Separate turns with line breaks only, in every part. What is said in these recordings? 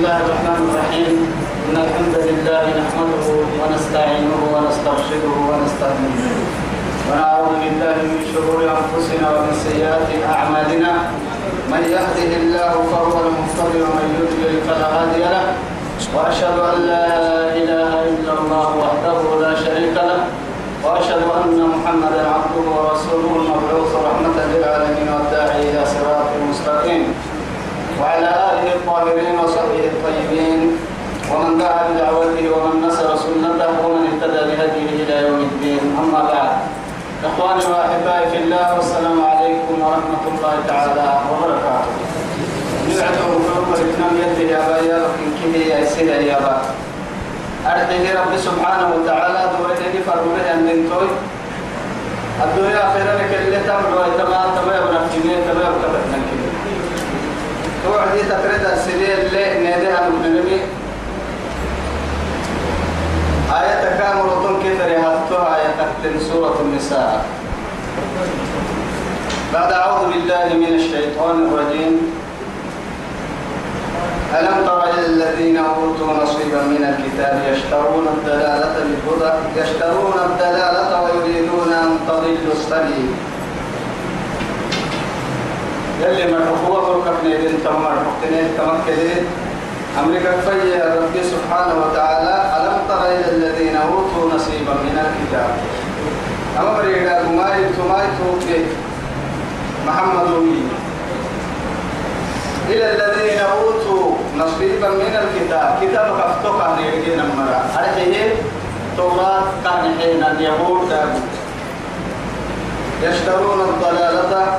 الله الرحمن الرحيم إن الحمد لله نحمده ونستعينه ونسترشده ونستهديه ونعوذ بالله من شرور أنفسنا ومن سيئات أعمالنا من يهده الله فهو المهتدي ومن يضلل فلا هادي له وأشهد أن لا إله إلا الله وحده لا شريك له وأشهد أن محمدا عبده ورسوله المبعوث رحمة للعالمين والداعي إلى صراط مستقيم وعلى آله الطاهرين وصحبه الطيبين. ومن دعا بدعوته ومن نصر سنته ومن اهتدى بهديه إلى يوم الدين. أما بعد. إخواني وأحبائي في الله والسلام عليكم ورحمة الله تعالى وبركاته. نبعثه قلوب الإسلام يده يا بايا لكن كده يا سيدة يا با أرحيه رب سبحانه وتعالى دورته فرمه أن ننتوي الدنيا خيرا لك اللي تمر ويتما تما يبنى في مين تما يبنى كده توعدي تفرد السنين اللي ناديها المجنمي آية وطن كيف رهاتها آية تحت سورة النساء. بعد أعوذ بالله من الشيطان الرجيم. ألم تر إلى الذين أوتوا نصيبا من الكتاب يشترون الدلالة بالهدى يشترون الدلالة ويريدون أن تضلوا السبيل. يلي مرحبا فرقة نيدين تم مرحبتين تمكدين أمريكا في ربي سبحانه وتعالى ألم تر إلى الذين أوتوا نصيبا من الكتاب؟ أما بريدا كماي تماي توكي محمد وي إلى الذين أوتوا نصيبا من الكتاب. كتاب كفتوك عن يرجين المرأة أرحيه توراة كان حين اليهود يشترون الضلالة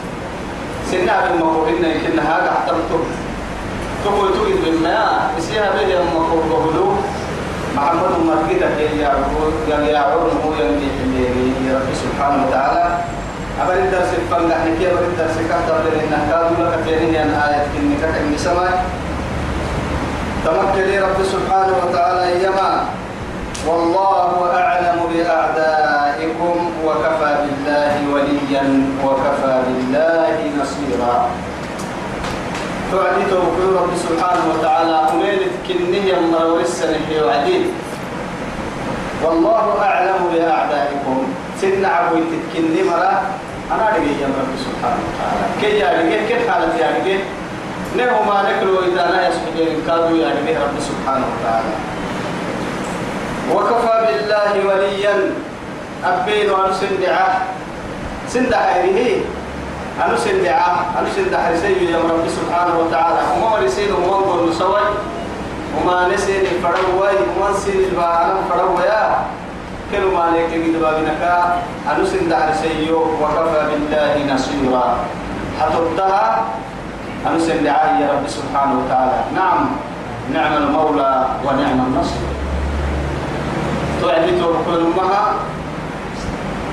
سنة بالمقول إن كنا هذا احتمتم تقول تقول بالما يسيها به المقول بهلو محمد مرقدة يا عرون يا عرون هو يمدي حليري يا رب سبحانه وتعالى. أبر الدرس الفن نحن كي أبر الدرس كهتر لنا كادوا لك تيني أن آية كني كتن سماء تمكن رب سبحانه وتعالى يما والله أعلم بأعدائكم وكفى وليا وكفى بالله نصيرا. توعدي توقي رب سبحانه وتعالى أميلت كنية مرور السنة وعدي والله أعلم بأعدائكم. سن عبويت كني مرة. أنا أرجع يا رب سبحانه وتعالى. كي أرجع كيف حالتي أرجع نهو ما نكلو إذا لا لي كادو يا رب سبحانه وتعالى. وكفى بالله وليا. أبين وأن سندعة سندع هذه أنو سندعة أنو سندع رسي يا رب سبحانه وتعالى. وما رسيل وما نقول نسوي وما نسيل فروي وما نسيل البعالم فرويا كل ما لك قد بابنك. أنو سندع رسي وكفى بالله نصيرا. حتبتها. أنو سندعة يا رب سبحانه وتعالى. نعم. نعم المولى ونعم النصر توعدي توكل أمها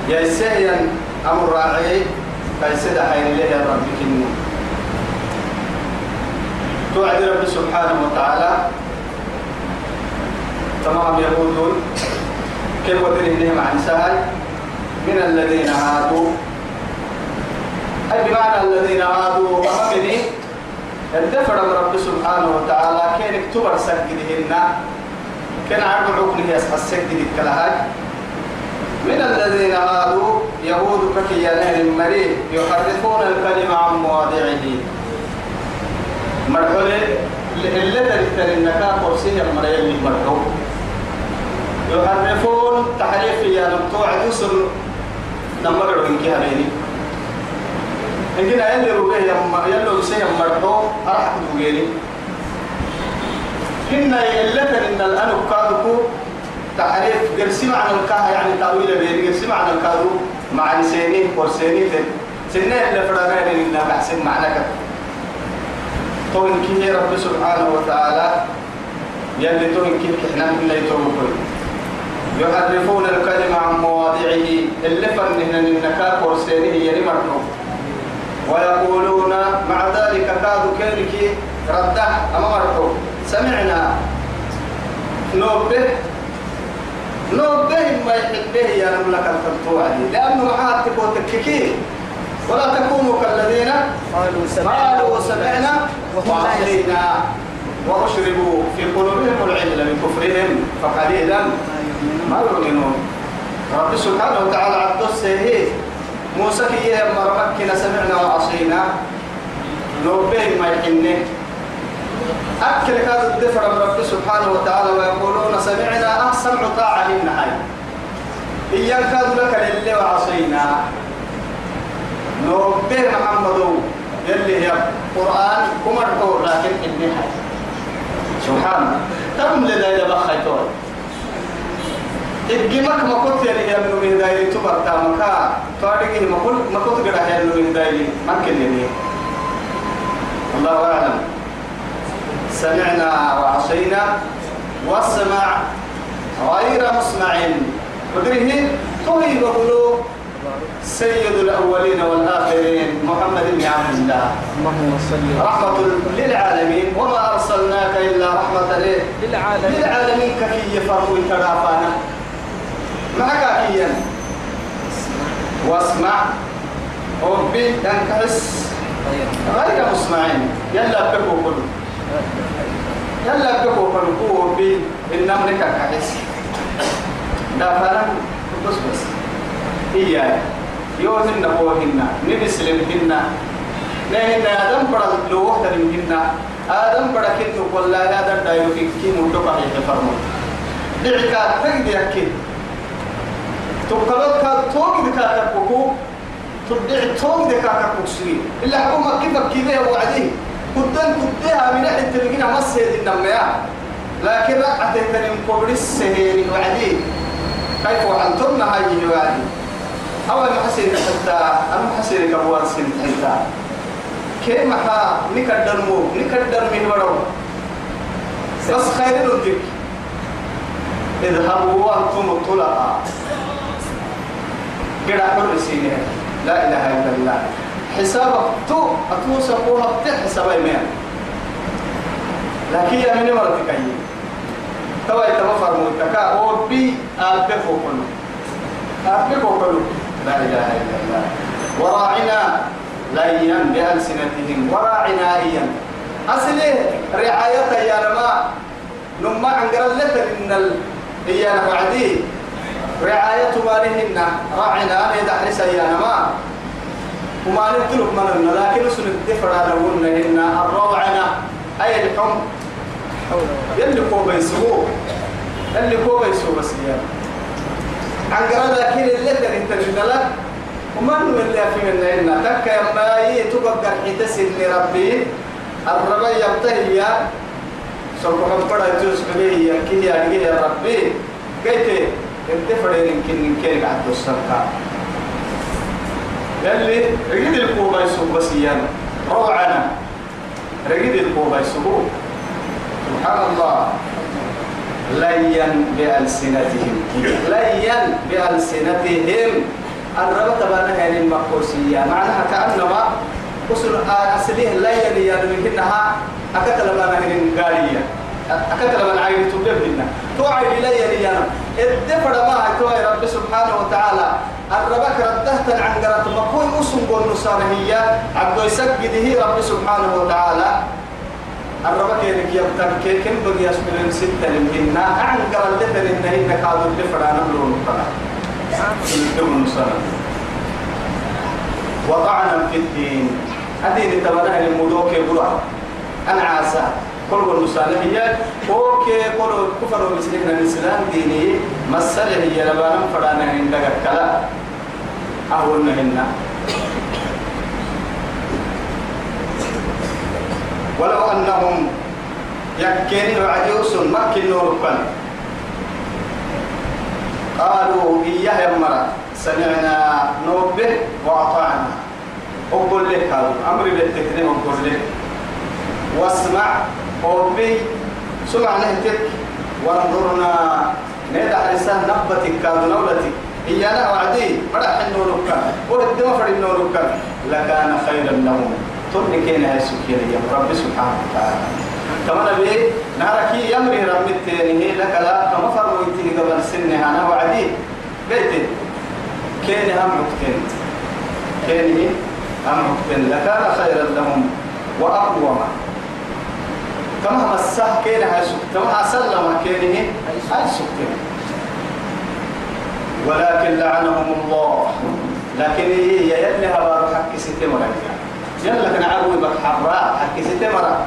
يا سيئا أمر راعي فيسد حين ليه يا رب كني. توعد رب سبحانه وتعالى. تمام يقولون كيف ودرهم عن سهل؟ من الذين عادوا. أي بمعنى الذين عادوا؟ أمامني الدفع رب سبحانه وتعالى كان اكتبر سجدهن كان عرب عقله السجد الكلهاج من الذين عادوا يهود ككيانين المريء يحرفون الكلمة عن مواضعه. مرحلة اللي تريد النكاة قرسية المريء اللي مرحو يحرفون تحريف يا نبتوع يسر نمر من كهريني. إنجنا يلي ربيه يلو يسيا مرحو أرحك دوغيني كنا يلتن إن الأنو كادوكو تعريف. قرسي معنى الكاه يعني تأويل بيني قرسي معنى الكادو مع سيني ورسيني في سنة اللي فرنا إننا بحسن معنى كده طول كي رب سبحانه وتعالى يلي تهن كيف كحنا من يتوبوا يحرفون الكلمة عن مواضعه اللي فنهن النكاك ورسينه ينمرنه ويقولون مع ذلك كادوا كيرك رده أما مرحو. سمعنا. نوبه. نوبه ما يحبه يا نملك التنطوعي لأنه معاه تكون ولا تكونوا كالذين
قالوا سمعنا
قالوا سمعنا وعصينا. وأشربوا في قلوبهم العلم من كفرهم فقليلا ما يؤمنون. رب سبحانه وتعالى عبد السيهي موسى كي مرمكنا سمعنا وعصينا. نوبه ما يحنه. أكل هذا الدفر من رب سبحانه وتعالى ويقولون سمعنا أحسن طاعة للنهاية إياك كاد لك للي وعصينا. نوبه محمد يلي هي قرآن كمرحو لكن النهاية سبحان. الله تم إذا بخيتون إبجمك ما كنت يعني يا من دايري تبرتا مكا تاريخي ما كنت ما كنت قد هي من دايري. ممكن يعني الله أعلم. سمعنا وعصينا والسمع غير مسمع. قدره طيب قلوب سيد الأولين والآخرين محمد بن عبد الله.
اللهم صل
رحمة للعالمين. وما أرسلناك إلا رحمة ليه
للعالمين.
للعالمين كفي يفرقوا ترافانا معك كيا واسمع. ربي تنكحس غير مسمعين يلا بكو كله يلا بكو هو ربي إنما لك كحس دا فانا بس بس. إياه يوهن نبوهن نبسلمهن نهن آدم بڑا لو وحدة منهن آدم بڑا كنتو والله آدم دايرو كي مدو قحيح فرمو دعكا تقدي أكيد تقلت كا توق دكا تبكو تدع توق دكا تبكسري إلا حكومة كيف كذا وعدي. قدام قدها من أحد تلقينا مسجد النمية لكن رقعت تنم قبل السهير وعدي. كيف وعنتم هاي وعدي. أول محسن حتى أنا محسن كبوان سن حتى. كيف محا نكدر مو نكدر من ورو بس خير الذكر اذهبوا وأنتم الطلقاء كده حر سينه لا إله إلا الله. حسابك تو أتوسقوها بتح حسابي مين لكن يا من مرتك أي توا يتوفر متكا هو بي أبكو كله أبكو كله لا إله إلا الله. وراعنا ليا بألسنتهم. وراعنا إيا. أصلي رعاية يا رما نما عنقر لك إن ال... إيانا بعدي. رعاية مالهن. راعنا أنا يدحرس أيانا ما وما نتلك مننا لكن سنة الدفر لهن إن الروعنا أي الحم يلي كوبا يسوه يلي كوبا يسوه بس يعني عن قرد لكن اللي أنت نلا وما من اللي في منا إنا تك يا ماي تبقى حتسن ربي. الربا يبتهي سوف بڑا جوز بليه كي يا ربي. كيف؟ انت فرين يمكن يمكن قاعد تصرفها يلي رجل الكوبا يسوق بس يانا روعنا. رجل الكوبا يسوق سبحان الله. ليا بألسنتهم. ليا بألسنتهم. الربط بنا هذه المقوسية معناها كأنما وصل أصليه ليا ليا منها أكتل بنا هذه القارية أكتل من عين تبدلنا توعي ليا ليا الدفر ما توعي رب سبحانه وتعالى. الربك ردهت عن قرات مكون أسم قول نصارهية عبد يسجده رب سبحانه وتعالى. الربك يلك يبتن كيكن بغي يسملين ستة لمهنا عن قرال دفر إنهن كادوا الدفر أنا ملون القرى يدوم نصارى وطعنا في الدين. هذه تبنى المدوك يقولوا أنا عاسى كل المصالحيات أوكي كل كفر ومسلمين الإسلام ديني. مسألة هي لبانا فرانا عندك كلا. أهون مهنا ولو أنهم يكين وعجوس مكن نوركن قالوا إياه يا مرة سمعنا نوبه وأطعنا. أقول لك هذا. أمري بالتكريم أقول لك. واسمع. ربي سمع نهتك وانظرنا نيدا حرسان نبتك كاد نولتك هي أنا وعدي. فرح النور كان ورد ما فرد النور كان لكان خيرا لهم. كينا هاي سكينة يا رب سبحانه وتعالى. كما نبي ناركي يمري رب التاني لك لا. كما فرمويتني قبل سنة. أنا وعدي. بيتي. كيني هم مكتن كيني هم مكتن لكان خيرا لهم. وأقوم كما مسح هاي سكتن كما كيني هاي سكتن ولكن لعنهم الله. لكن هي يلي هبار حق ستمرة يلا بك حراء حق ستمرة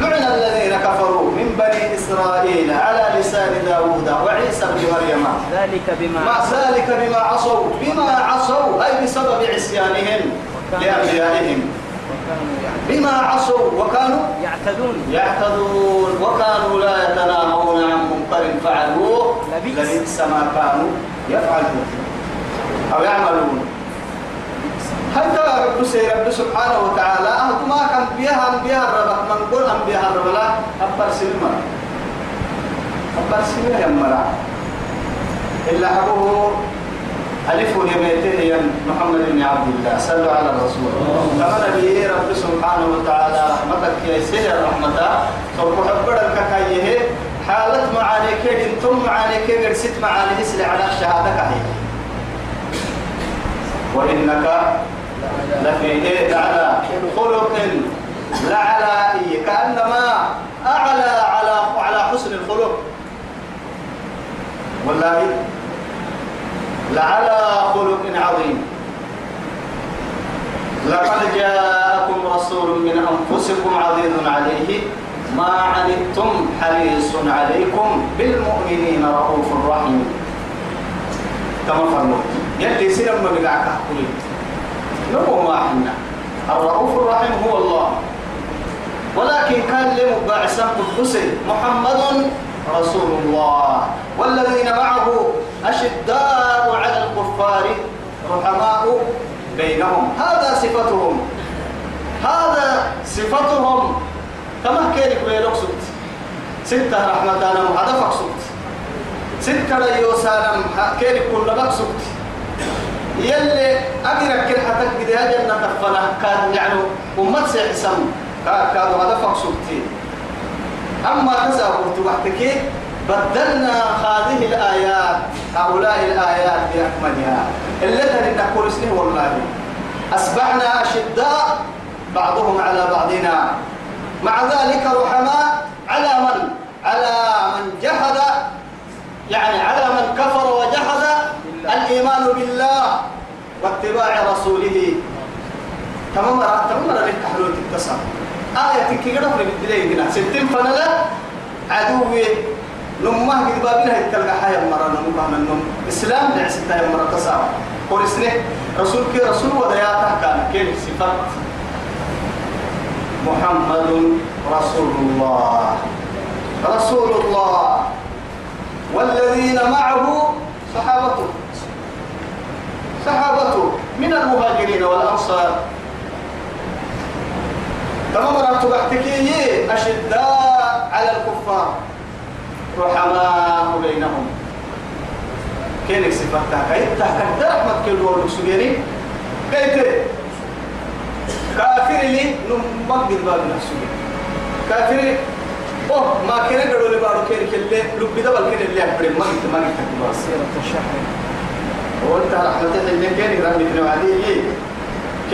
لعن الذين كفروا من بني إسرائيل على لسان داوود وعيسى بن مريم.
ذلك بما
مع ذلك بما عصوا. بما عصوا. أي بسبب عصيانهم. لأنبيائهم. بما عصوا وكانوا
يعتدون.
يعتدون وكانوا لا يتناهون عن منكر فعلوه
لبئس.
ما كانوا يفعلون أو يعملون. حتى رب رب سبحانه وتعالى أهد ما كان بيها بيها الرب من قول هم بيها الرب لا؟ أبر سلمة. أبر سلمة يا مرا. إلا حبه ألف يميته يا محمد بن عبد الله. صلوا على الرسول. كما نبي رب سبحانه وتعالى رحمتك يا سهر رحمته سوف حبر الككايه حالة معاني كيد ثم معاني كيد ست معاني اسل على شهادك هي وإنك لفي على خلق لعلى إيه كأنما أعلى على على حسن الخلق. والله لعلى خلق عظيم. لقد جاءكم رسول من أنفسكم عزيز عليه. ما عنتم حريص عليكم بالمؤمنين رؤوف رحيم. كما فرموا. يلي سلم ما بقعك أحكولي نبو ما حنا الرؤوف الرحيم هو الله. ولكن كان لهم قدسي محمد رسول الله. والذين معه أشداء على الكفار رحماء بينهم. هذا صفتهم. هذا صفتهم. كما كيرك بيلوك سبت ستة رحمة أنا هدفك سبت ستة ريوسانا كيرك كل بك سبت يلي أجرك كل حتى بدي أجر نتفنا كان يعني أمت سيحسن. كانوا هدفك سبتين أما تساوت وحدك بدلنا هذه الآيات هؤلاء الآيات بأكملها. التي نقول اسمه والله. أصبحنا أشداء بعضهم على بعضنا. مع ذلك رحماء على من؟ على من جحد يعني على من كفر وجحد الإيمان بالله واتباع رسوله. تمام تمام لك حلول التصرف آية كي قدر بدلي هنا ستين فنلا عدوي نمه قد بابنا يتكلم حياة مرة نمه من نم. إسلام لعستا يا مرة تصاب ورسنه رسول كي رسول ودياته كان كيف صفات؟ محمد رسول الله. رسول الله. والذين معه صحابته. صحابته. من المهاجرين والأنصار. تمام رأيت بحتكي أشداء على الكفار. رحماء بينهم. كينك صفتها كيف تحكد رحمة كيلو لكسجيني كيف؟ كافر لي نمجد باب نفسه كافر أوه ما كان قالوا لي بارو كيرك اللي لب ده بل اللي أحبرم ما قلت ما قلت بس وأنت رحمة اللي كان رحمة نوعدي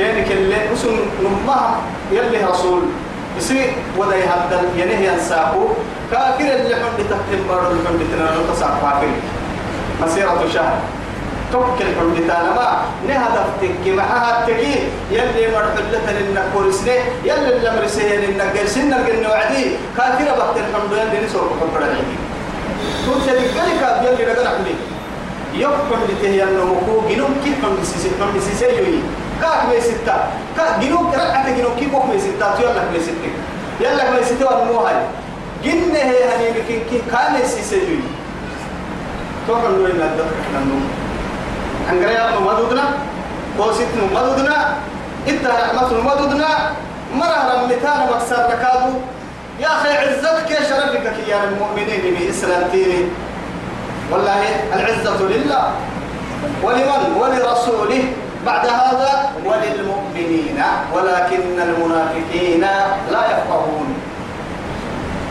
كان كله اسم نمها يلي رسول. يصير ودا يهدل ينهي ينساقو كافر اللي حد تكتم بارو اللي حد تنانو تصعب كافر. مسيرة شهر. توكل حد تانا ما نهدف تكي معها تكي يلي مرحلة لنا كورسني. يلي اللي مرسيه لنا قرسنا الجنة وعدي. كافر بحت الحمد لله نسوق العيدي تقول سيدي كذلك يلي رجل حمدي يقوم بتهي النمو جنوب كيف من سيسي من سيسي يوي. كاك مي ستة كاك جنوب رأت جنوب كيف مي ستة يلا مي ستة يلا مي ستة ونمو هاي. جنة هي هني بكين كي كان سيسي يوي توقع نوين الدكتور إحنا النوم أنجريا مدودنا كوسيت مدودنا إنت رحمة مدودنا مرة رمتان مكسر لكادو يا أخي عزتك يا شرفك يا المؤمنين بإسلامتين والله العزة لله. ولمن؟ ولرسوله. بعد هذا وللمؤمنين ولكن المنافقين لا يفقهون.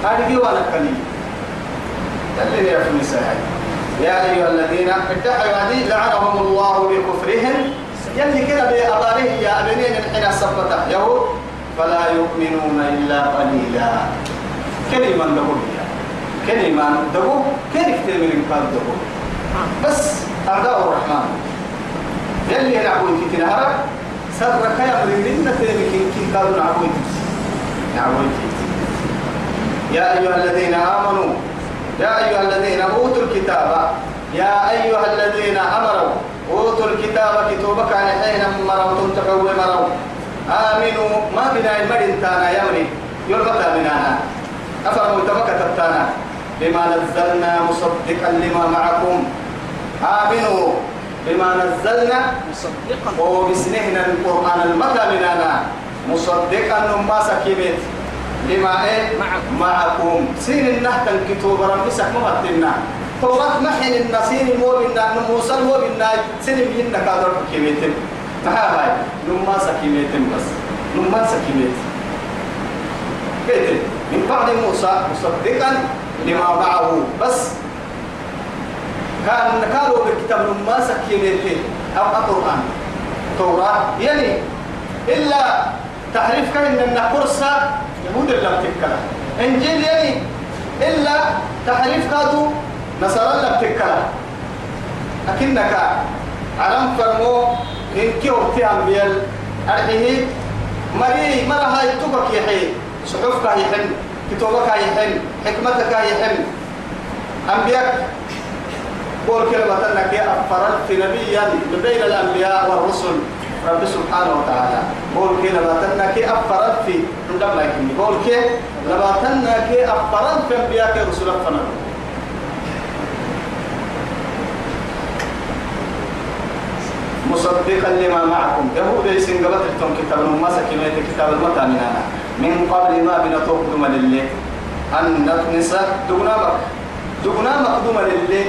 هذه وأنا كلي اللي يا النساء يا أيها الذين اتحوا هذه لعنهم الله بكفرهم. يلي كده بأضاره يا أبنين الحين سبته يهود فلا يؤمنون إلا قليلا. كلمة دقوا. كلمة دقوا. كيف دقوا؟ بس أعداء الرحمن. يلي نعبوي كتير هرب. سرك يا من لنا تيمكين كي قالوا نعبوي نعبوي يا أيها الذين آمنوا يا أيها الذين أوتوا الكتاب يا أيها الذين أمروا أوتوا الكتاب كتابك عن حين مروا تنتقوا مروا. آمنوا. ما بنا المرين تانا يمري يرغب بنانا أفرموا تبك تبتانا بما نزلنا مصدقا لما معكم. آمنوا. بما نزلنا
مصدقا.
وبسنهنا القرآن المتى مننا. مصدقا ما سكيبت لما إيه؟
معكم.
معكم. سين النهتن كتب رمسك مهتنا توراة محن النسين المؤمن موسى المؤمن سين بهن كادر كيميتم ما هاي نما سكيميتم بس. نما سكيميت. كيتم من بعد موسى مصدقا لما معه. بس كان قالوا بالكتاب ما سكينته أو القرآن توراة. يعني إلا تحريف كان إن كرسة يهود اللي بتكلا إنجيل يعني إلا تحريف كادو نصارى اللي بتكلا أكنك علم فرمو إن كي وقتها بيل. أرحيه مري مرة هاي تبك يحي صحفك يحن. كتابك يحن. حكمتك يحن. أنبياء قول كلمة أنك أفردت نبيا بين الأنبياء والرسل رب سبحانه وتعالى قول كلمة أنك أفردت في عندما يكني قول كلمة أنك أفردت في أنبياء ورسل فنر مصدقا لما معكم يهود يسن قبل تلتم كتاب ما سكينة كتاب المتى من أنا من قبل ما بنا تقدم لله أن نطمس دقنامك دقنامك لله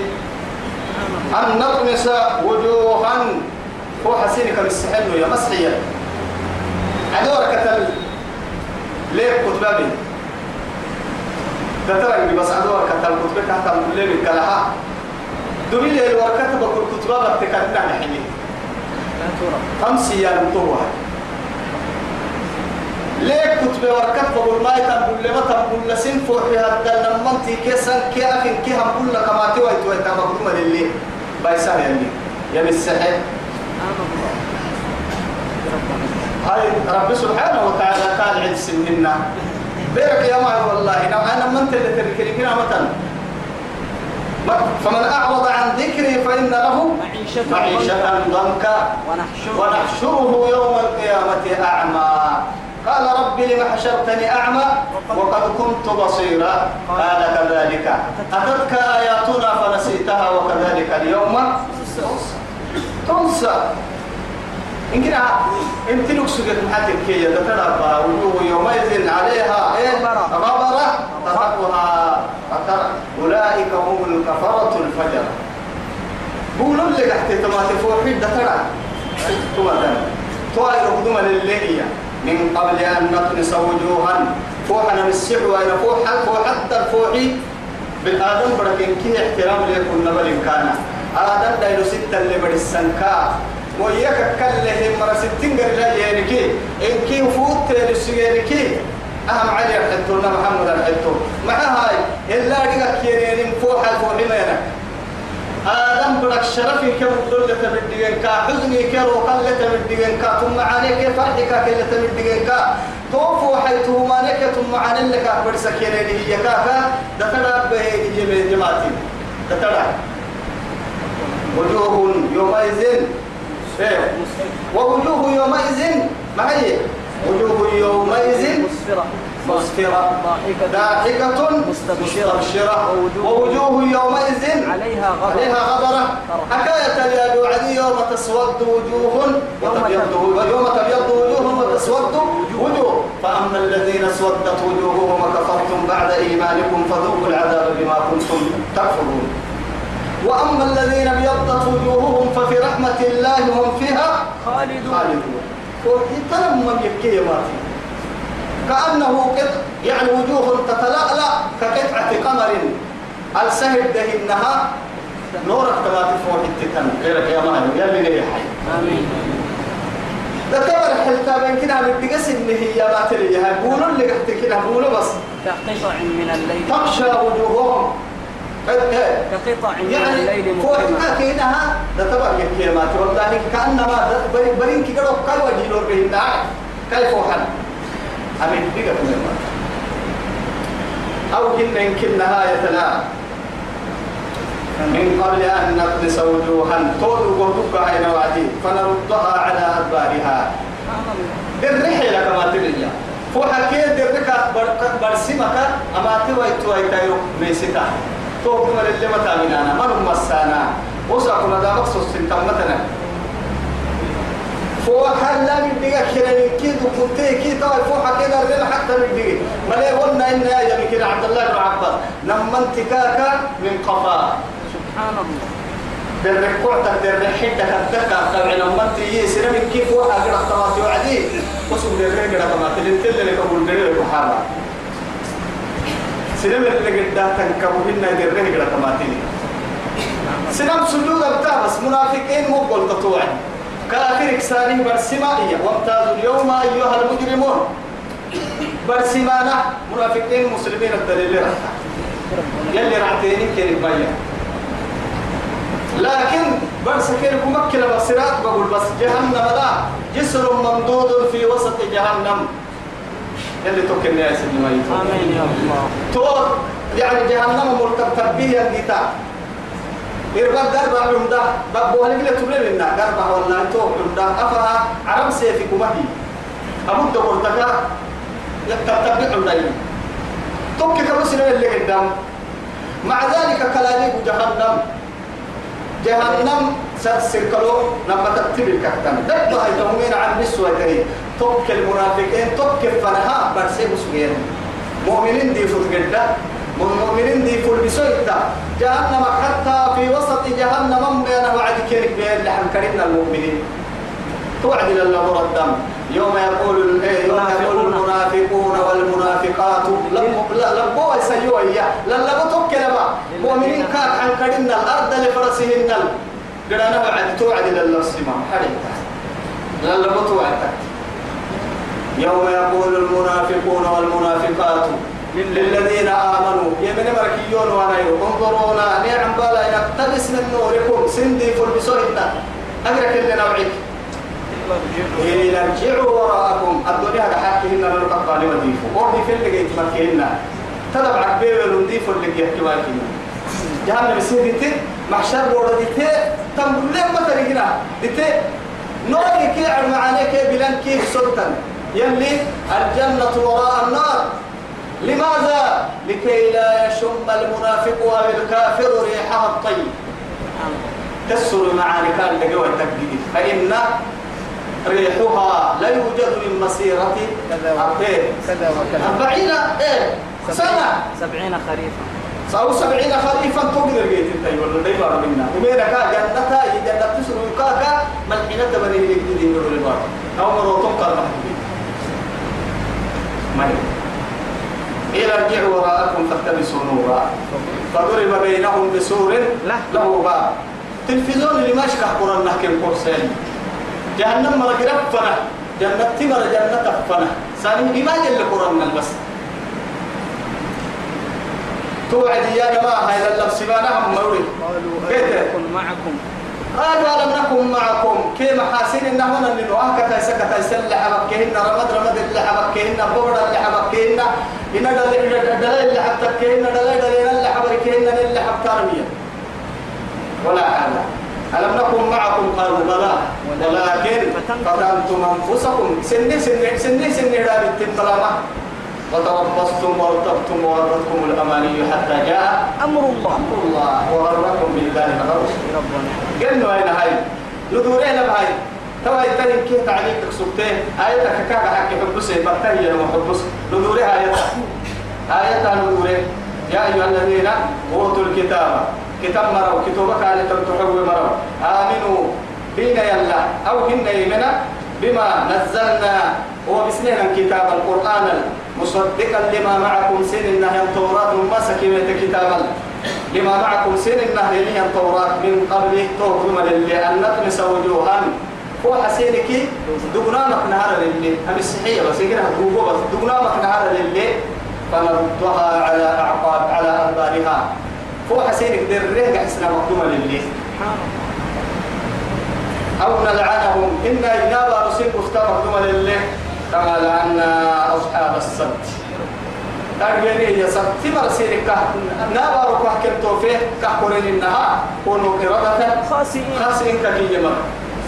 أن نطمس وجوها. هو حسينك بالسحل يا مسحية. عدور كتل. ليه كتبابي تترك بس عدور كتل كتبك حتى ليه بالكلها دمي ليه الوركة بكل كتبابة تكتنا
ترى
أمسي يا نمتوها ليه كتب وركب بقول ما يتنبول لما تنبول لسين فوحي هذا نمنتي كيسان كي أخين كي هم كل كما توي توي تبقى اللي بايسان يلي. يا بالسحر هاي رب سبحانه وتعالى قال عند سننا بيرك يا معي والله. نعم أنا من اللي تذكري كنا مثلا. فمن أعرض عن ذكري فإن له
معيشة
معيشة ضنكا.
ونحشره.
ونحشره يوم القيامة أعمى. قال رب لم حشرتني أعمى وقد كنت بصيرا؟ قال كذلك. أتتك آياتنا فنسيتها وكذلك اليوم. تنسى. إن كنا إنت نكسك محاتك كي يتترى وجوه يومئذ عليها إيه؟ غبرة تركها أولئك هم الكفرة الفجر قولوا لك تحت تماتي فوحيد ترى تماتا طائر قدوما لليلية. من قبل أن نطمس وجوها. فوحنا مسح وإلى فوح حتى الفوحي بالآدم بركين كي احترام ليكون نبل كان. آدم دايلو ستة اللي بدي السنكا. وياك كله مرة ستين قرلا يانكي إن كي فوت تلسيانكي أهم علي الحتونا محمد الحتو. مع هاي إلا رجعك يرين فوح الفوحي ما ينك آدم برك شرفي كم دولة تبدين كا حزني كرو قلة تبدين كا ثم عليك فرحك كلة تبدين كا توفوا حيث ما لك ثم عن لك برسك يلي هي كاكا دتنا به جميع جماعتي. دتنا. وجوه يومئذ. ووجوه يومئذ ما هي؟ وجوه يومئذ
مسفرة.
مسفرة
ضاحكة مستبشرة. ووجوه-
يومئذ.
عليها غضب
عليها غبرة. حكاية يا وعدي يوم تسود وجوه. يوم تبيض. وجوه. وتسود وجوه. فأما الذين اسودت وجوههم وكفرتم بعد إيمانكم فذوقوا العذاب بما كنتم تكفرون. وأما الذين ابيضت وجوههم ففي رحمة الله هم فيها
خالدون.
خالدون. ويتلم من يبكي يا ماتي. كأنه قط يعني وجوه تتلألأ كقطعة قمر. السهل دهنها نورك تباتي فوق التتن غيرك يا مهر يا اللي جاي حي.
آمين.
ده تبر حلتا بين كده بتقس ان هي باتري هي قولوا اللي قحت كده قولوا بس؟
كقطع من الليل.
تخشى وجوههم. قد- إيه.
كقطع من
يعني
الليل
فوق
مظلمة
كينها ده تبع كلمات والله كأنما ده برين برين كده قال وجه لور بهن كيف وحن أمين بيجا كلمة أو كنا يمكن نهاية لا من قبل أن نطمس وجوها. طول وجوهك عين وعدي فنردها على أدبارها. الرحلة كما تلي فوحكي درك برسمك. أما توي توي تايو ميسيتا تو كما اللي متى من أنا من مسانا. وسأكون هذا مقصود سنتمتنا فوحا لا من دقيقة كنا نكيد وكنتي كي توي فوحا كده رجل حتى من دقيقة. ملي قلنا إن يا يمكن عبد الله بن عباس؟ نمن تكاكا من قفا.
سبحان الله.
درك قعتك درك حدك الدكا طبعا لما انت يسنا من كيف واحد قرأ طماطي وعدي؟ وسوق درك قرأ طماطي لنتل اللي كبول درك وحالا سنم اللي قد تنكبوا هنا درك قرأ طماطي سنم سجود بتاع بس منافقين مو قول تطوع كآخر إكساني برسمائية وامتازوا اليوم أيها المجرمون. برسمانا منافقين مسلمين الدليل. يلي رعتيني كيف بيان لكن بس كيف مكة بصيرات بقول بس جهنم لا. جسر ممدود في وسط جهنم. يلي توكل يا سيدي ما
آمين يا الله.
تو يعني جهنم مرتب به الجتا إربع دربع عمدا بابو هلك لا تبلي لنا دربع والله تو عمدا. أفها عرب سيفك مهي أبو دور دكا يتتبع عمدا توكل كبسنا اللي قدام مع ذلك كلامي جهنم. جهنم سركلو لما تكتب الكهتم دبها يتومين عن نسوة تهي. توك المنافقين توك فنها برسي مسوين. مؤمنين دي فتقدة مؤمنين دي فل بسويتا. جهنم حتى في وسط جهنم بين وعد كيرك بين لحم كريمنا المؤمنين. توعد لله الدم. يوم يقول إيه، يوم يقول المنافقون. والمنافقات. لبوا يسيوا إياه. للبوا توكلوا مؤمنين كان عن كريمنا الأرض لفرسهن قرانا وعد توعد لله السماء. حريتا للبوا توعد. يوم يقول المنافقون والمنافقات. للذين آمنوا. يمن مركيون وانا انظرونا نعم بالا نقتبس من نوركم. سندي فلبسوهن أدرك اللي نوعيك إن ارجعوا وراءكم. الدنيا حاكيهن لنقطع قال وديفو ودي في اللي جيت مكيهن تدبع كبير ولنديف اللي جيت مكيهن جهنم سيدتي محشر وردتي تم لما تريقنا دتي نوري كي عن بلان كي سلطان. يلي الجنة وراء النار. لماذا؟ لكي لا يشم المنافق أو الكافر ريحها الطيب تسر معاني كان لقوة التكبير فإن ريحها لا يوجد من مسيرة
كذا وكذا.
أربعين إيه سنة.
سبعين خريفا
أو سبعين خريفا تقدر جيت أنت ولا دايما منا ومينا كا جنة جنة تسر كاكا ملحنة بني لك دي من البار أو مروتون قال محبوبين ما إلى ارجعوا وراءكم فالتمسوا نورا. فضرب بينهم بسور
له.
باب تلفزيون اللي ما يشكح قرآن نحكي القرسين. جهنم مرة رفنا جنة تمر جنة فنا سالم ما جل قرآن بس. توعد يا جماعة هاي اللبس ما نهم مروي
قالوا معكم.
قالوا لم نكن معكم. كي محاسن إنهن إنه أهكا سكتا يسل حبكهن رمد رمد اللي حبكهن بورد اللي حبكهن إن دل دل اللي حبكهن دل دل اللي حبكهن اللي حبتارمية ولا حاجة ألم نكن معكم؟ قالوا بلى. ولكن فتنتم أنفسكم. سنة سنة سنة سنة دار التنطلامة وتربصتم وارتبتم وغرتكم الأماني حتى جاء
أمر الله.
أمر الله وغركم بالله
ربنا
قلنا هاي؟ هاي ندورينا بهاي. توا يتنين كيف تعليق تكسبتين آية كاكا حكي حبسي بطايا وحبس ندوريها آية آية ندوري يا أيها الذين أوتوا الكتاب. كتاب مروا. كتابك على تحوي مروا. آمنوا بنا يلا. أو هن يمنا بما نزلنا. وبسنين الكتاب القرآن. مصدقا لما معكم سن النهي التوراة ما سكينة كتابا. لما معكم سن النهي لي التوراة من قبل توهم للي أن نطمس وجوها. هو حسينك دقنامك نهار للي. هم الصحية بس يقرأ بس دقنامك نهار للي. فنردها على أعقاب على أدبارها هو حسينك دريه حسنا مقدومة للي. أو نلعنهم. إنا إنابا نسيب مفتى مقدومة للي. كما لعنا أصحاب السبت. ترجعني هي سبت مرسينك نابا ركوح كنتو فيه كحكورين إنها كونوا قردة
خاسئين.
إنك كي يمر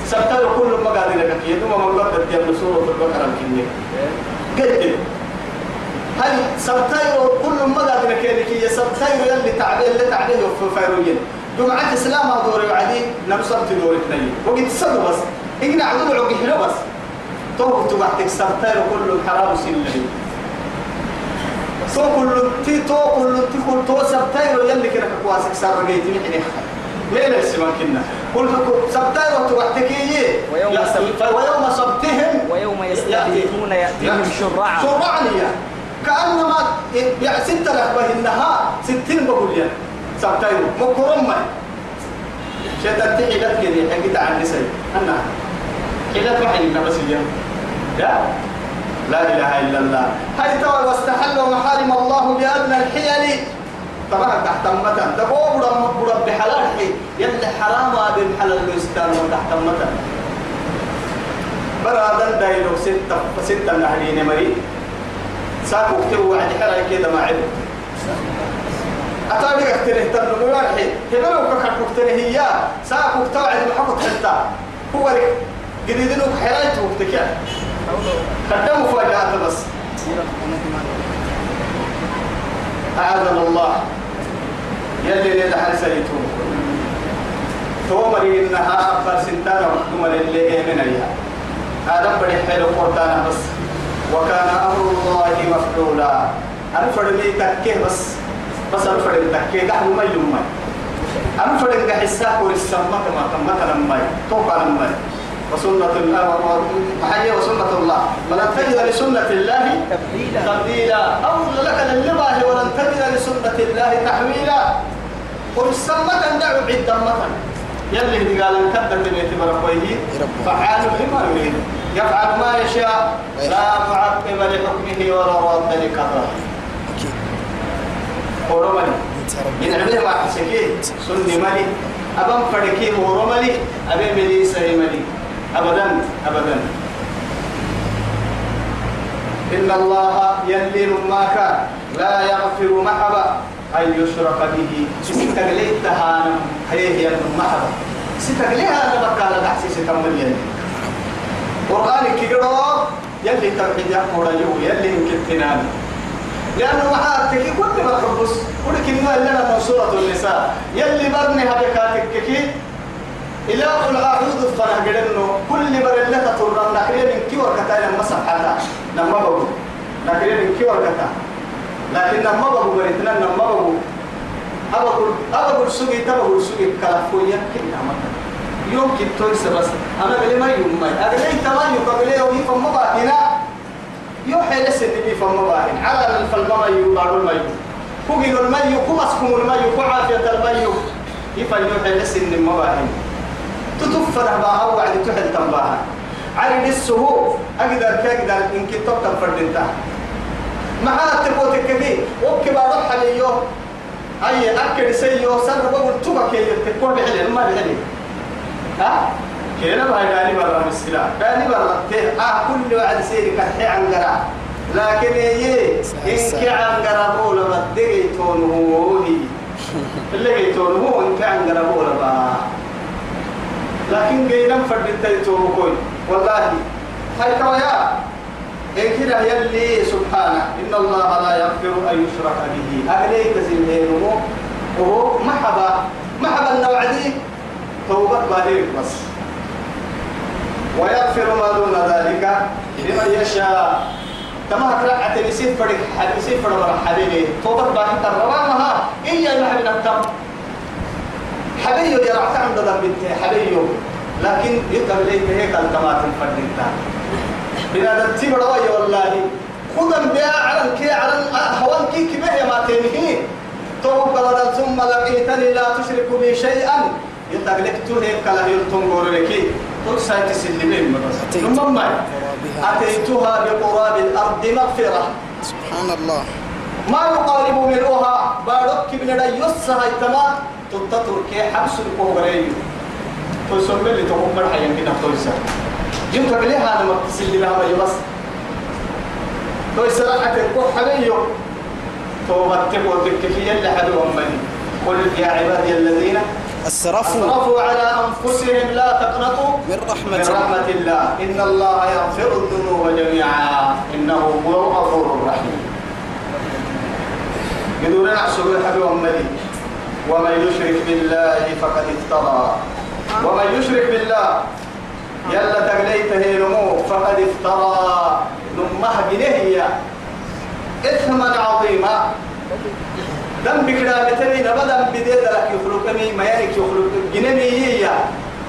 سبتلو كل ما قاعد لك يدوم من قبل تيام في البقرة الكنية قلت هل سبتايرو كل ما قاعد لك كي سبتايرو يلي تعبير اللي تعبير في فيروين جمعة إسلام دوري وعدي نمسرت دوري اثنين. وقت صدوا بس. إقنع عدو عقي حلو بس. تو تبعتك سبتايرو كل حرام سنة. تو كل تي تو كل تي كل تو سبتايرو يلي كده كواسك سار رجيتي نحن. ليه السمان كنا. كل سبتايرو تبعتك يي
ويوم
ويوم سبتهم
ويوم يستضيفون يأتيهم شرعا.
شرعنية كأنما يعني ستة لحبة إنها ستين بقول يا سبتايرو مكرم شيطان تحيلت كذي حقيت عن نسي. أنا. ما حيلنا بس اليوم لا. لا إله إلا الله. هاي توا واستحلوا محارم الله بأدنى الحيل. طبعا تحت متى تقوم برم برب بحلال حي. يلي حرام بالحلال الإسلام تحت متى برادا دايلو ستة ستة نهرين مريض. ساكو كتبوا وعد حرا كده ما عدو أتابع كتره تنمو يرحي هبلو كحر كتره هي. ساكو كتوعد محقق حتى. هو لك جديدنو حرايت وقتك قدموا فاجأة بس. أعاذنا الله. يلي ليلة حرسيتو تومري إنها أكبر سنتانا محكومة للي من أيها. هذا بدي حلو قرطانا بس. وكان أمر الله مفعولا. أنا فرمي تكيه بس. بس أنا فرمي تكيه. قحل ما يوم أنا فرمي قحساك ورسمك ما مثلا ما توقع لما وسنة الله محيي وسنة الله. ولن تجد لسنة الله
تبديلا.
أو لك للباه ولن تجد لسنة الله تحويلا. ورسمك دعو عدا مثلا يلي هدي قال إن كذب بيت برقويه فعال لما يريد. يفعل ما يشاء. لا معقب لحكمه ولا راد لقضاه ورملي ينعمله ما حسكيه سني ملي. أبن فركيه ورملي أبي ملي سري ملي أبدا أبدا. إن الله يلي ماك لا يغفر محبا أن يشرك به. ستقليت تهانم؟ هي هي المحبا ستقليها أنا بكالة تحسيس تمل يلي. قرآن كيقرأ يلي توحيد يقول يو يلي يمكن لأنه معاتك كل ما تحبس كل كلمة لنا من سورة النساء. يلي برني هبكاتك كي أعوذ فنا قدنو كل بر اللي تطور نكرين من كي وركتا لما سبحانه نما بقول. نكرين من كي وركتا لكن نما بقول. بريتنا نما بقول. أبقول أبقول سوقي تبقول سوقي. كلافويا كنا مثلا يمكن تويس بس. أنا قلي ما يوم ما أقلي تمام يقبلي يوم يفهم مباهنا يوحي لسه تبي فهم مباهن على الفلما يبارو المايو فوقي المايو كمسكم المايو كعافية المايو يفهم يوحي لسه مباهن تتفر بها وعد تحل تنباها. عرض السهو أقدر كأقدر إن كنت تبقى فردنتا معها تبوتك كبير وكبا روح ليو أي أكل سيو سر بقول تبقى كي تكون بحلي ما بحلي. ها؟ كينا بهاي داني برا مسكلا داني برا تيه آه كل وعد سيري كحي عن قرا لكن يي إن كي عن قرا بولا بدقي تونه هي اللي جيتون هو إن كي عن قرا بولا بقى. لكن جينا فردت تيتو كوي. والله هاي كوايا إن كده يلي سبحانه. إن الله لا يغفر أن يشرك به. أهليك زلهينه وهو محبا محبا النوع دي. توبة بالغ بس. ويغفر ما دون ذلك لمن يشاء. كما كرعت بسيف فرق بسيف فرق حبيبي توبة باقي ترمامها إيا المحبين التم حبيبي يرعت عند ذنب حبيبي لكن يقبل لي هيك التمات الفردين بنا تتبع رواية والله. خذن بها على الكي على هوان كي كبه ما تنهي. توقع ثم لقيتني لا تشرك بي شيئا. يتقلقت هيك كلا يلتم غورلكي قل سايت سلمين ثم ما؟ أتيتها بقراب الأرض مغفرة.
سبحان الله.
ما يقارب ملؤها بارك من يسها التما تتطر كي حبس الكوغري تسمى اللي تقوم مرحيا كده تويسا جيم تقليها أنا مقتصل لها ما يبس تويسا راحت الكوح حبيو. توبتك وذكك اللي حدو أمني قل يا عبادي الذين
السرفوا.
أسرفوا على أنفسهم لا تقنطوا.
من
من
رحمة
رحمة الله. إن الله يغفر الذنوب جميعا. إنه هو الغفور الرحيم. بدون نحسب الحبيب أمني ومن يشرك بالله فقد افترى. ومن يشرك بالله يلا تقليته نمو فقد افترى. نمه بنهي إثما عظيما. دم بكرا بتري نبدا بديد لك يخلقني ما يلك يخلق جنمي هي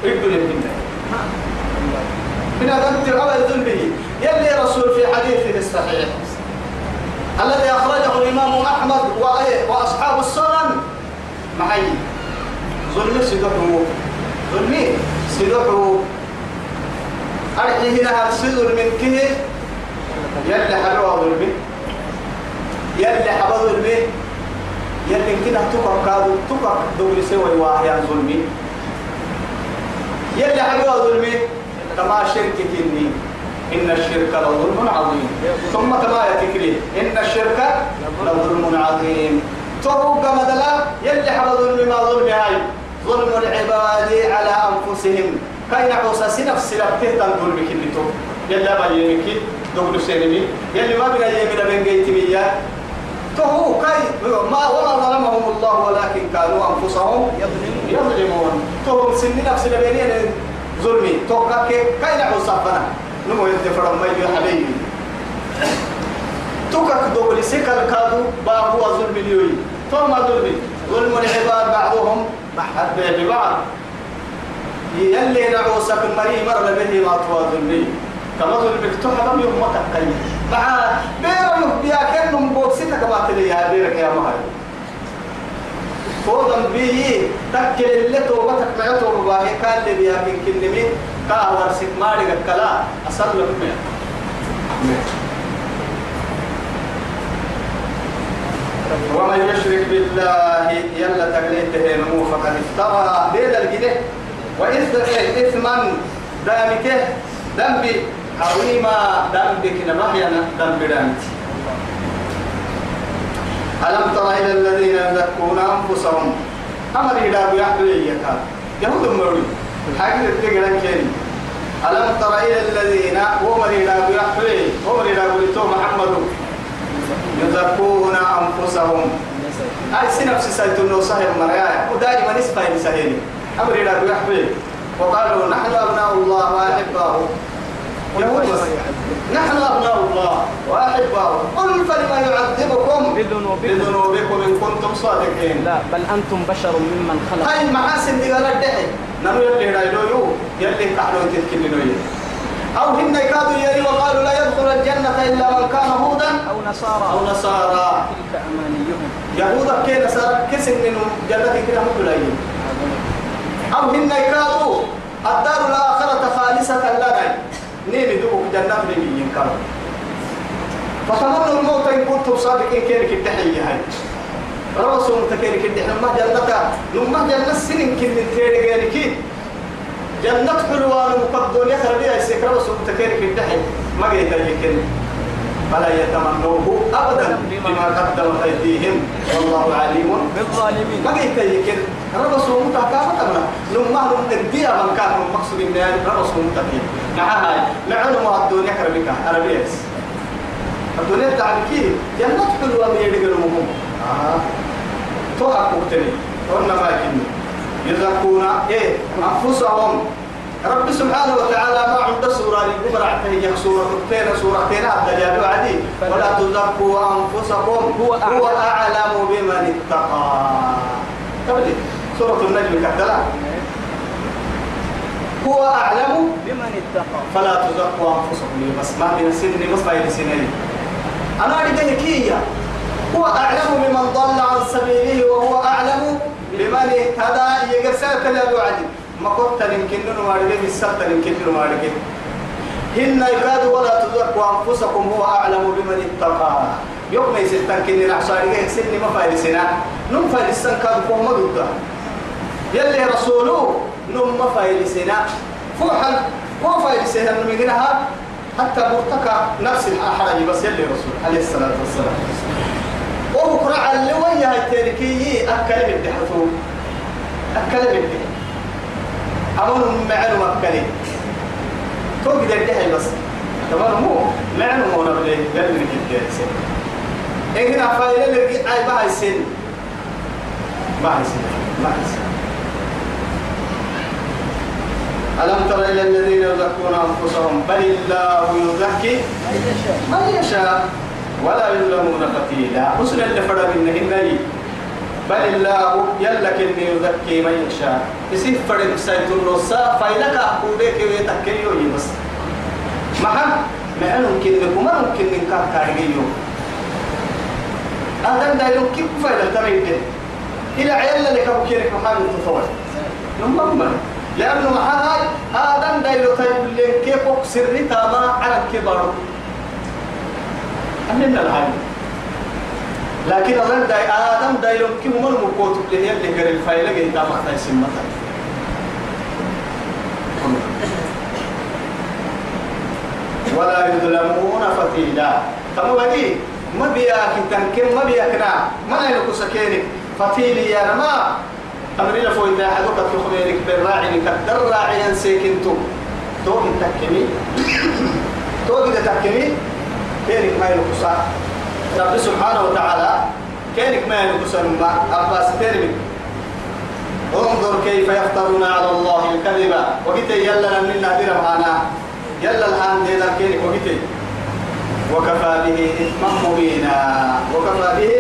ابن البنت من أنت أول ذنبه يلي رسول في حديثه الصحيح. الذي أخرجه الإمام أحمد؟ وأصحاب السنن. معي. ظلم سدحه ظلمي سدحه أرحي هنا سدر من كه يلي حلوة ظلمي. يلي حبا ظلمي. يلي كده تقر كادو تقر دولي سوى واحيا ظلمي. يلي حلوة ظلمي. كما شرك كني. إن الشرك لظلم عظيم. ثم كما يتكري إن الشرك لظلم عظيم. توقع مدلا يلي حب ظلم ما ظلم هاي. ظلم العباد على أنفسهم. كاين عوسى سنفس لبته تنظلم كنتو يلا ما يمكي دغلو سينمي يلي ما بنا يمنا بين جيتمية تهو كاي ما وما ظلمهم الله ولكن كانوا أنفسهم يظلمون. تهو سن نفس لبينين ظلمي. توقع كاين عوسى بنا نمو يدفر ما يجي حبيبي. توكك دول سكر كادو با هو ظلم اليوي ثم ظلم ظلم العباد بعضهم ببعض يلي نعوسك المري مر به ما توا ظلمي كما ظلمك تحرم يوم ما تقل. مع بير يبيا كن بوكسيتك ما تلي يا بيرك يا مهر. فوضا بيه تكل اللي توبتك معته مباهي كان اللي بيا من كلمين كاهور سكماري كلا أصل لهم ومن يشرك بالله يلا تقليته نمو فقد افترى. بيد الجنه وإثما دامك؟ ذنبي عظيما ذنبك نمحينا ذنب دامك. ألم تر إلى الذين يزكون أنفسهم؟ أمر إلى يحدو إياك يهود مروري حاجة تقرأ كيني ألم تر إلى الذين أمر إلى أبو يحدو أمر إلى أبو محمد. يزكون أنفسهم. أي سنفس سيتون لو سهل مريايا ودائما نسبة لسهيل أمر إلى يحدو وقالوا نحن أبناء الله وأحباه نحن أبناء الله وأحباه قل فلما يعذبكم
بذنوبكم.
بذنوبكم إن كنتم صادقين.
لا بل أنتم بشر ممن خلق.
هاي المحاسن دي قال الدحي نمو يلي رايلو يلي كحلو تتكلنو يو أو هن كادوا يري وقالوا لا يدخل الجنة إلا من كان هودا
أو نصارى.
أو نصارى.
تلك أمانيهم.
يهودا كي نصارى كسن من جنة كده مبلايين أو هن كادوا الدار الآخرة خالصة لنا نيني دوك جنة بمين كانوا فتمنوا الموت إن كنتم صادقين كيرك التحية هاي. رسول متكيرك الدحنا ما جنة نما جنة سنين كن تيري جنة حلوان مقدون يخرب بها السكر رسول متكيرك الدحي. ما قيت يكن فلا يتمنوه أبدا بما قدمت أيديهم. والله عليم.
بالظالمين.
ما قيت يكن رسول متكافة تمنا نما نم تديا من كان مقصود من رسول متكير مع هاي مع ما الدنيا كربك عربية الدنيا تعبكي جنة حلوة من يدق المهم آه. تو أكوتني قلنا ما كني يزكون إيه أنفسهم. رب سبحانه وتعالى ما عند سورة الكبرى هي سورة تين سورتين الدجال عدي ولا تزكوا أنفسكم هو أعلم, هو أعلم بمن اتقى. تبدي سورة النجم كذلا هو أعلم
بمن اتقى.
فلا تزكوا أنفسكم. بس ما بين السن مصبع السنين أنا أريد هو أعلم بمن ضل عن سبيله وهو أعلم بمن اهتدى يقسم تلابو عدي ما كنت يمكن نمارك السبت يمكن نمارك هن يكاد ولا تزكوا أنفسكم هو أعلم بمن اتقى. يوم ما يستن كني نحصاري سن ما فايلسنا نم فايلسن كان قوم ضد يلي رسوله نم ما فايلسنا فوحا هو فايلسنا نمجنها حتى مرتكى نفس الحرج بس يلي رسول عليه الصلاة والسلام. وبكرة على ويا التركي أكل بالدحثو أكل بالدحث أمون معلوم أكل توقد الدحث بس. تمام مو معلوم هو نبلي قال لك الدحث إيه هنا فايلة لك أي ما يسن ما يسن ما يسن ألم تر إلى الذين يزكون أنفسهم؟ بل الله يزكي من يشاء. ولا يظلمون فتيلا حسن اللي فرد منهن بل الله يلا كني يزكي من يشاء يسيف فرد سيد الرصا فايلك أقودك ويتكيو بس ما ما ممكن لكم ممكن كان كارجيو هذا دا يمكن فايدة تريد إلى عيال لك أبو كيرك تطور نمم لأنه هاي هذا دا يطيب لك سري تاما على الكبار أمنا العالم. لكن أظن داي آدم داي لهم كم من مقوت اللي هي اللي قرر الفايلة جيدا مقتا يسمى ولا يظلمون فتيلا. تمام بدي ما بياك تنكم ما بياكنا ما يلقوا سكينك فتيلي يا ما أمري لفوي دا حدوك تخبيرك بالراعي كدر راعي سيكنتو توقي تكمي توقي تكمي كينك ما يلقوا رب سبحانه وتعالى كينك ما ينقص ما أباس ترمي انظر كيف يفترون على الله الكذب. وقت يلا من نادر معنا يلا الآن دينا كينك وقت وكفى به إثما مبينا. وكفى به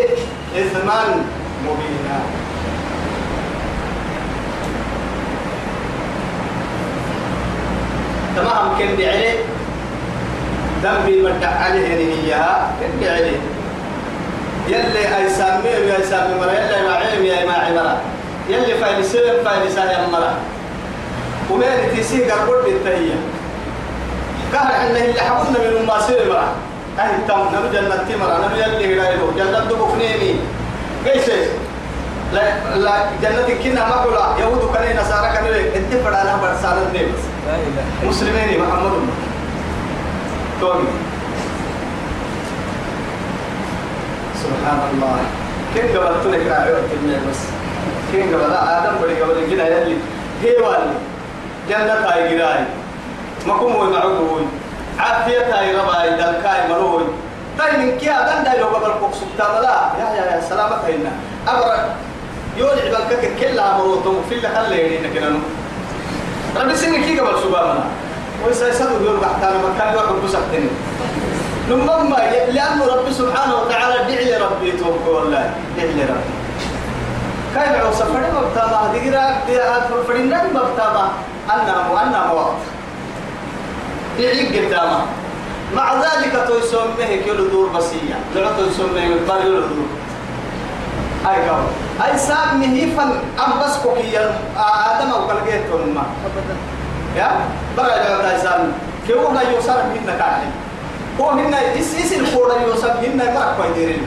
إثما مبينا. تمام كندي عليه ذنبي مدع عليه هي كندي عليه يلي أي سامي يا سامي مرة يلي ما عيم يا ما عمرة يلي فايل سلم فايل سهل مرة. ومين تيسي قربت التهية كهر إن اللي حبنا من ما سلم مرة. أهل تام نبي جنة تمرة نبي يلي هدايلو جنة دبوكنيني كيف لا لا جنة كنا ما قولا. يهود كنا نصارى كنا انت فدانا برسالة
إله
مسلمين محمد. سبحان الله كيف قبلت لك راعي بس؟ كيف قبل آدم بدي قبل كده يلي هي والي جنة هاي جراي ما كم هو معقول. عافية هاي رباي دلكاي مروي طيب من كي آدم ده لو قبل فوق سبحان الله يا يا يا سلامة هنا أبرا يولع بالكك كلها مروتهم في اللي خلي يدينا كده ربي سنة كي قبل سبحان ويسيسدوا يقول بحتانا مكان يوحب بسحتني لما لأنه رب سبحانه وتعالى دعي ربي توقع والله. دعي ربي. كاين عوصة فري مبتاما دقيرا فرين نان مبتاما أنا مو أنا موات دعي قداما مع ذلك تسميه كيلو دور بسية لو تسميه مقدار يلو دور. أي قبل. أي ساب مهيفا أم بس كوكيا آدم أو كالجيت ما يا؟ برا جاء تايسان كيف هو يوصل من نكاحي هو هنا إس إس الكورة يوصل هنا ما أكوي ديرين.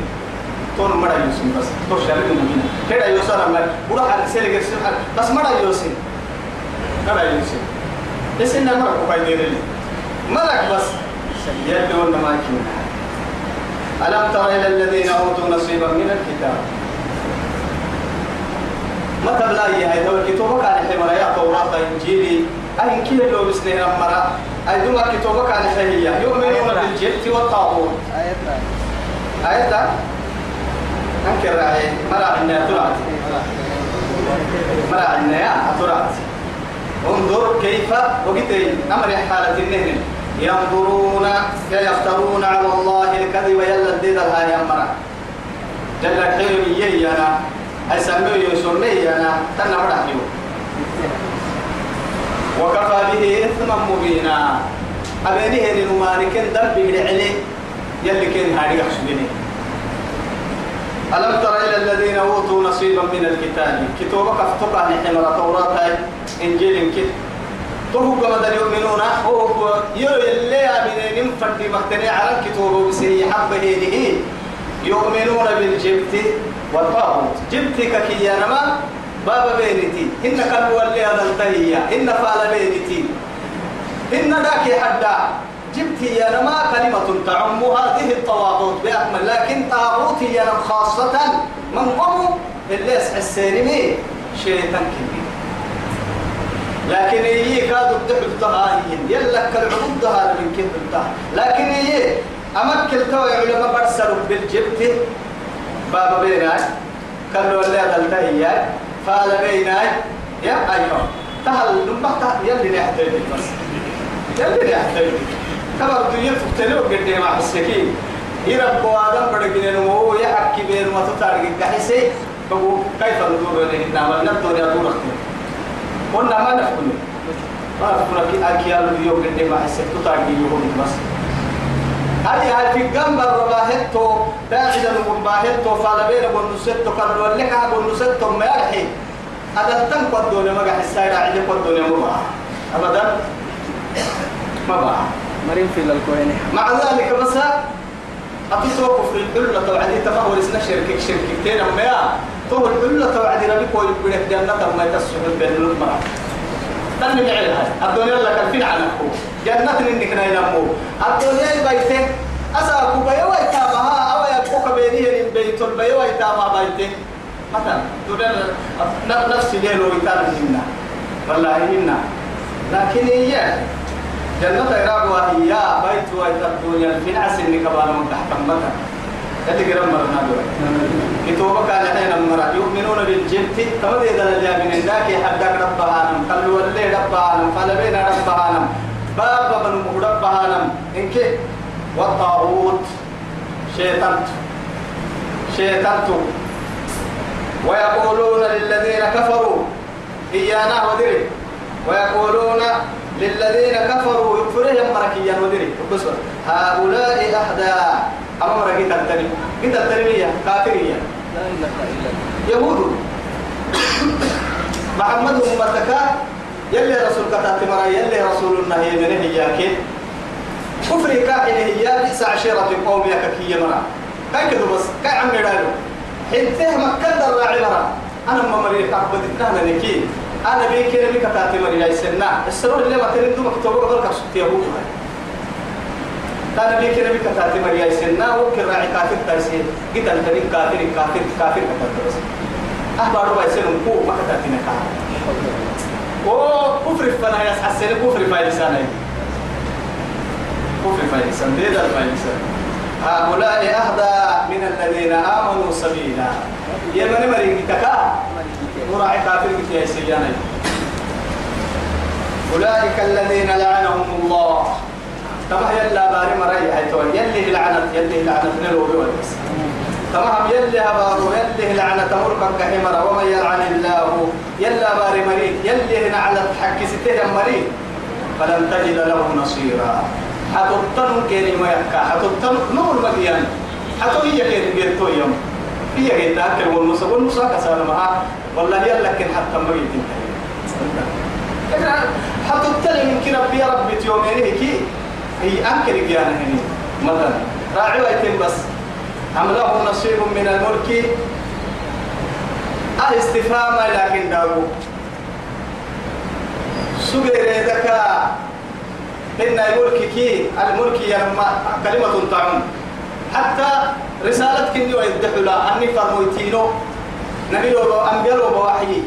تون مرا يوسين بس. تو شاري من هنا كده يوصل أمر بورا حال سيلك سيل بس مرا يوسين مرا يوسين إس إنما أكوي ديرين. ملك بس. يدون ما كنا ألم تر إلى الذين أوتوا نصيبا من الكتاب؟ ما تبلا هي هاي دول كتابك على حمراء توراة إنجيلي أي كيلو لو بسنين مرة أي دوما كتوبة كان حيية يؤمنون بالجبت والطاغوت.
آية
آية أنكر راعي مرا عنا ترات مرا عنا يا ترات انظر كيف وقتي أمر حالة النهن ينظرون يفترون على الله الكذب يلا الدين الهاي مرا جل الحلم يينا أسمي يسمي أنا تنا مرحيو وكفى به إثما مبينا. أبينه لنمانك دربي لعلي يلي كان هاري يحسبني ألم تر إلى الذين أوتوا نصيبا من الكتاب؟ كتابك افتقى نحمر توراة إنجيل كت. تهو كما يؤمنون هو يو اللي أبنين فردي مختني على الكتاب بسي حبه له يؤمنون بالجبت والطاغوت جبت ككيانما بابا بينتي. إن كانوا اللي هذا التهية إن فعل بينتي. إن ذاك حدا. جبت يا نما كلمة تعم هذه الطواغوت بأكمل. لكن طاغوت يا نم خاصة من قم اللي يسعى السينمي شيطان كبير. لكن هي كادوا الدحل تهاين. يلا كالعبود من كيف لكن هي أمكن توي علماء برسلوا بالجبت. بابا بيناي كانوا اللي هذا التهية فعل بيناي يا أيها تهل نبقى يلي نحتاج بس. يلي نحتاج كبر الدنيا تقتلوا قد مع السكين يرب آدم بدقين هو يحكي بين ما تتارك كحسي بقول كيف ندور عليه نعمل نبدو يا دور أختي. قلنا ما نفهم ما نفهم كي أكيال اليوم قد مع السكين تتارك يوم بس. هاي هاي في جنب الرباهتو باعدا المباهتو فالبين بنوستو كرر لك بنوستو ما يرحي هذا تم قدوني ما قاعد السايرة عندي قدوني ما. أبدا؟ ما بقى.
مريم في الكوين
مع ذلك بس أتصوف في الحلة توعدي تمهور اسنا شركة شركتين أما يا تو الحلة توعدي ربي كوي بنك جنة ما يتسحب بين المرأة تنمي معلها الدنيا لك الفين عنك جنة إنك نينمو الدنيا بيتك أساكو بيوا يتامها أو يبقوك بينيه بيت البيوا يتامها بيتك مثلا تقول نفس ليلو يتام هنا والله هنا لكن هي جنة إراق وهي بيت ويت الدنيا في نعس إنك بانا من تحت متى. اللي قرم مرنا كتوبة كان حين مرة يؤمنون بالجبت. كما دي دل الجابين ذاك حدك ربها نم. قالوا اللي ربها نم. فلبين ربها نم. باب بن ربها نم إنك والطاغوت. شيطان. شيطان. ويقولون للذين كفروا إيانا ودري. ويقولون للذين كفروا يكفرهم مركيا ودري. بصر هؤلاء أهدى أما مركي تلتني كده التنمية كافرية يهود. محمد أمتك يلي رسول كتات مرا يلي رسول النهي من هياك كفر كاحل هي بئس عشيرة قوم يككي مرا كاي كده بس كاي عم يدالو حنته مكة الراعي مرا أنا ما مريت أعبد كنا نكي أنا بيك نبي كتات مري لا يسنا السرور اللي ما تريدو مكتوبه قبل كسبت يهود أنا بيك نبي كتات مري لا يسنا وكل راعي كافر تايسي قد التنين كافر كافر كافر كتات بس أحبار ربع سنة كو ما كتاتنا كافر وكفر فنا يسحسن كفر فايلسان كفر فايلسان ديدا الفايلسان هؤلاء أهدى من الذين آمنوا سبيلا. يمن مريم تكا مراعي كافر في سيانا أولئك الذين لعنهم الله. تمام يلا باري مري هيتون يلي لعنت يلي لعنت نلو بس تمام يلي هبارو يلي لعنة مرقك كحمرة ومن يلعن الله. يلا باري مريد يلي هنا على حق ستين مريد فلن تجد له نصيرا. حتبتن كيني ما يحكى حتبتن نور مديان. حتو هي كيني بيرتو يوم. هي كيني تأكل والنصا والنصا كسانا معها والله يلا كن حتى مريد انتهي حتبتن يمكن ربي يا ربي تيومين هيك هي أنكر جيانا هني. مثلا راعي بس. أم له نصيب من الملك؟ الاستفهام لكن داو سبير ذكا إن الملك كي الملك يلما كلمة تعم. حتى رسالة كني ويدحلا أني فرمويتينو نبي لو أنبياء لو بوحي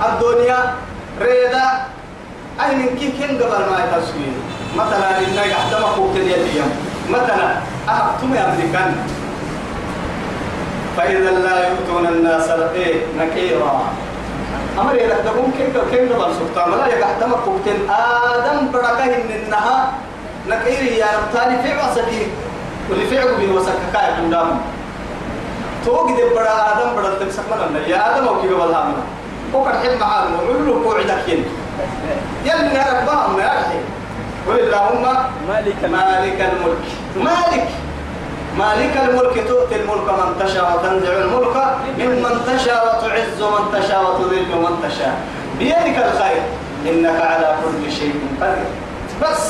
الدنيا ريدا. أي من كي كن قبل ما يتسوي مثلا إنك أحدما فوق اليوم مثلا أحكم أمريكان. فإذا لا يؤتون الناس إيه نكيرا. أمر إذا تقوم كن كن قبل سلطان؟ لا يقحدما فوق آدم بركة إنها نكيري يا رب. في وسكي. واللي في عقبه وسككا توقي دي بڑا آدم بڑا تمسك منا يا آدم أو كيف والله منا وقد حب معاهم. وعلو قوعدك ين يلي نعرف بهم يا أخي. قل اللهم
مالك الملك.
مالك الملك. مالك. مالك الملك تؤتي الملك من تشاء وتنزع الملك ممن تشاء وتعز من تشاء وتذل من تشاء. بيدك الخير. إنك على كل شيء قدير. بس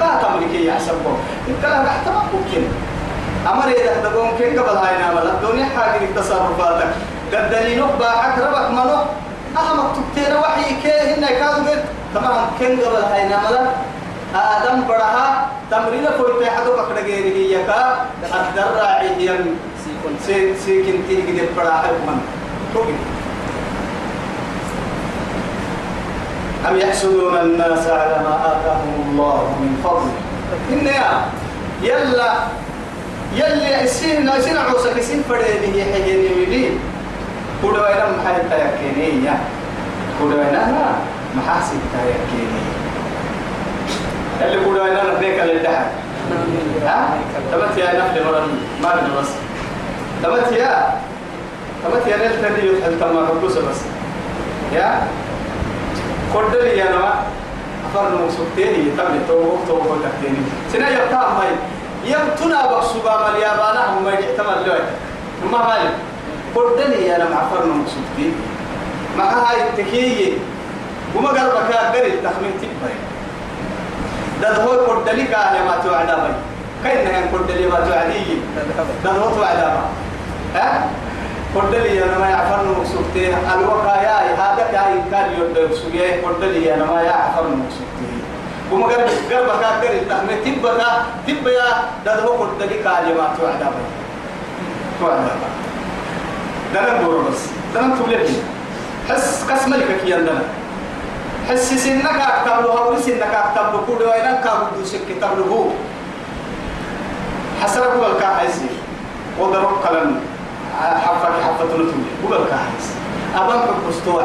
كاتم لك يا حسبه الكلام احتمال ممكن أمر إذا تقوم كين قبل هاي نعمل. الدنيا حاجة تصرفاتك قد دليل باعك ربك منو؟ أهم تبتين وحي كيه هنا قد طبعا كين قبل هاي نعمل. آدم برها تمرين كل تحدو بكرة غيره يكا الدرع عيهم
سيكون.
سي سيكن تيجي قد برها من أم يحسدون الناس على ما آتاهم الله من فضله إن يا يلا يلي يسين يسين عوسك يسين فريده حجين يميلين كودو أنا محايد تيكيني يا. كودو أنا محاسب تيكيني اللي كودو أنا نبيك اللي دحر ها؟ تبت يا نفل مرة ما بدي بس. تبت يا. تبت يا نيل تدي يدخل تما كبوسة بس. يا؟ قد لي أنا أفرن مقصودتين يتم تو تو تكتيني سنا يبتام هاي يمتنا بقصبا مليابانا هم ما يحتمل لوي. ما مالي قد لي أنا مع فرن مقصودتين مع هاي التكية. وما قلبك قري التخمين تبري ده هو قد لي قال ما توعد بي كاين هن قد لي ما توعدي ده هو توعد ها؟ قد لي أنا ما يعفرن مقصودتين الوقايا هذا كاين كان يود سويه قد لي أنا ما يعفرن مقصودتين وما قلبك قلبك قري التخمين تبري تبري ده هو قد لي قال ما توعد بي توعد بي بس. ده نقول لك حس قسم لك كي عندنا حس سنك أكتب له أو سنك أكتب له كل وين كابو دوسك كتب له حسرك هو الكاحيسي وضرب قلم حفك حفة نتوي هو الكاحيس أبان كبستوع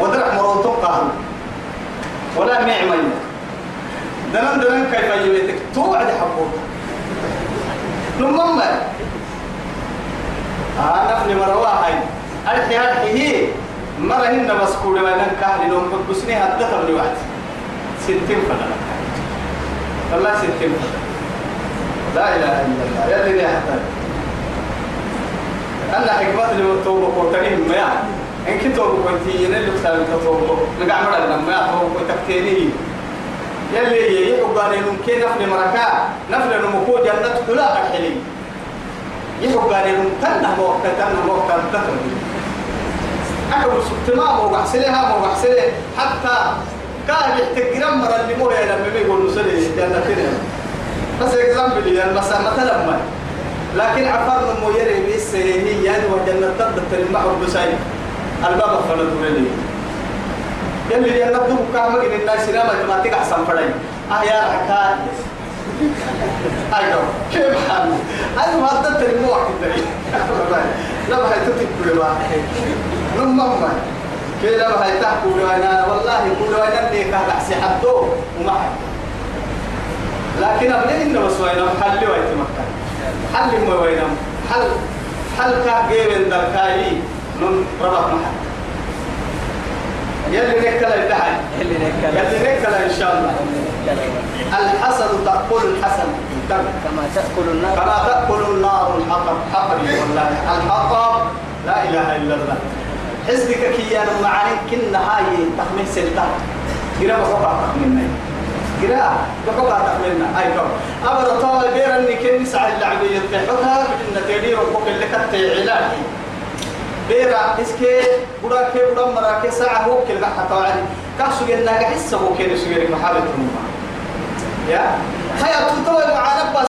وضرب مروتو قهر ولا معمل دلن دلن كيف يبيتك؟ توعد حبوك نمم آه نفني مروا هاي أرحي أرحي هي مرة هن بس كل ما نن كهل نوم بسني هدتها من وقت ستين فلا والله ستين فلا لا إله إلا الله. يا دنيا حتى أنا حكمت اللي توبة قوتني ما يعني إن كنت قوتي ينال لك توبة. نقع مرة لما توبة قوتك يلي يحبان ممكن نفل مركا. نفل نمكو جنة كلا أحلي يحبان ممكن نمو تنمو نمو تنمو أكبر سبتما مو بحسلها مو بحسله حتى كان يحتقرم مرة اللي مو لما يقول نسلي جنة كده. بس إكزامبل يعني بس ما. لكن عفر مو يري بيس هي يعني وجنة تبدأ تلمع بساي الباب فلت ولي يلي جنة دوب كامل إن الناس سينما ما تيجي أحسن فرعي آه يا حكاية أيوة كيف حال أنا ما تلمع كده لا بحي تتكلم. نمم كلا ما هي تحكوا لنا والله يقولوا أنا اللي كان أحسي حدو وما حد لكن أبدا إنه بس وين حل وين مكان حل ما وين حل حل كجيب دركاي من ربط محل يلي نكلا الدحي يلي نكلا. إن شاء الله. الحسد تأكل الحسن.
كما تأكل النار.
كما تأكل النار الحطب. حطب والله. الحطب لا إله إلا الله. حزبك كيان معاني كنا هاي تخمين سلطان قراءة بحقا تخميننا قراءة بحقا تخميننا أي كو أبدا طوال بير أني كني سعى اللعبية يتحقها. بدنا تدير وفوق اللي كتة علاجي بيرا إسكي بڑا كي بڑا مرا كي ساعة هو كل حتى وعدي كاسو جنا حس هو كي سجل محل التنوما يا؟ هيا تطوي معانا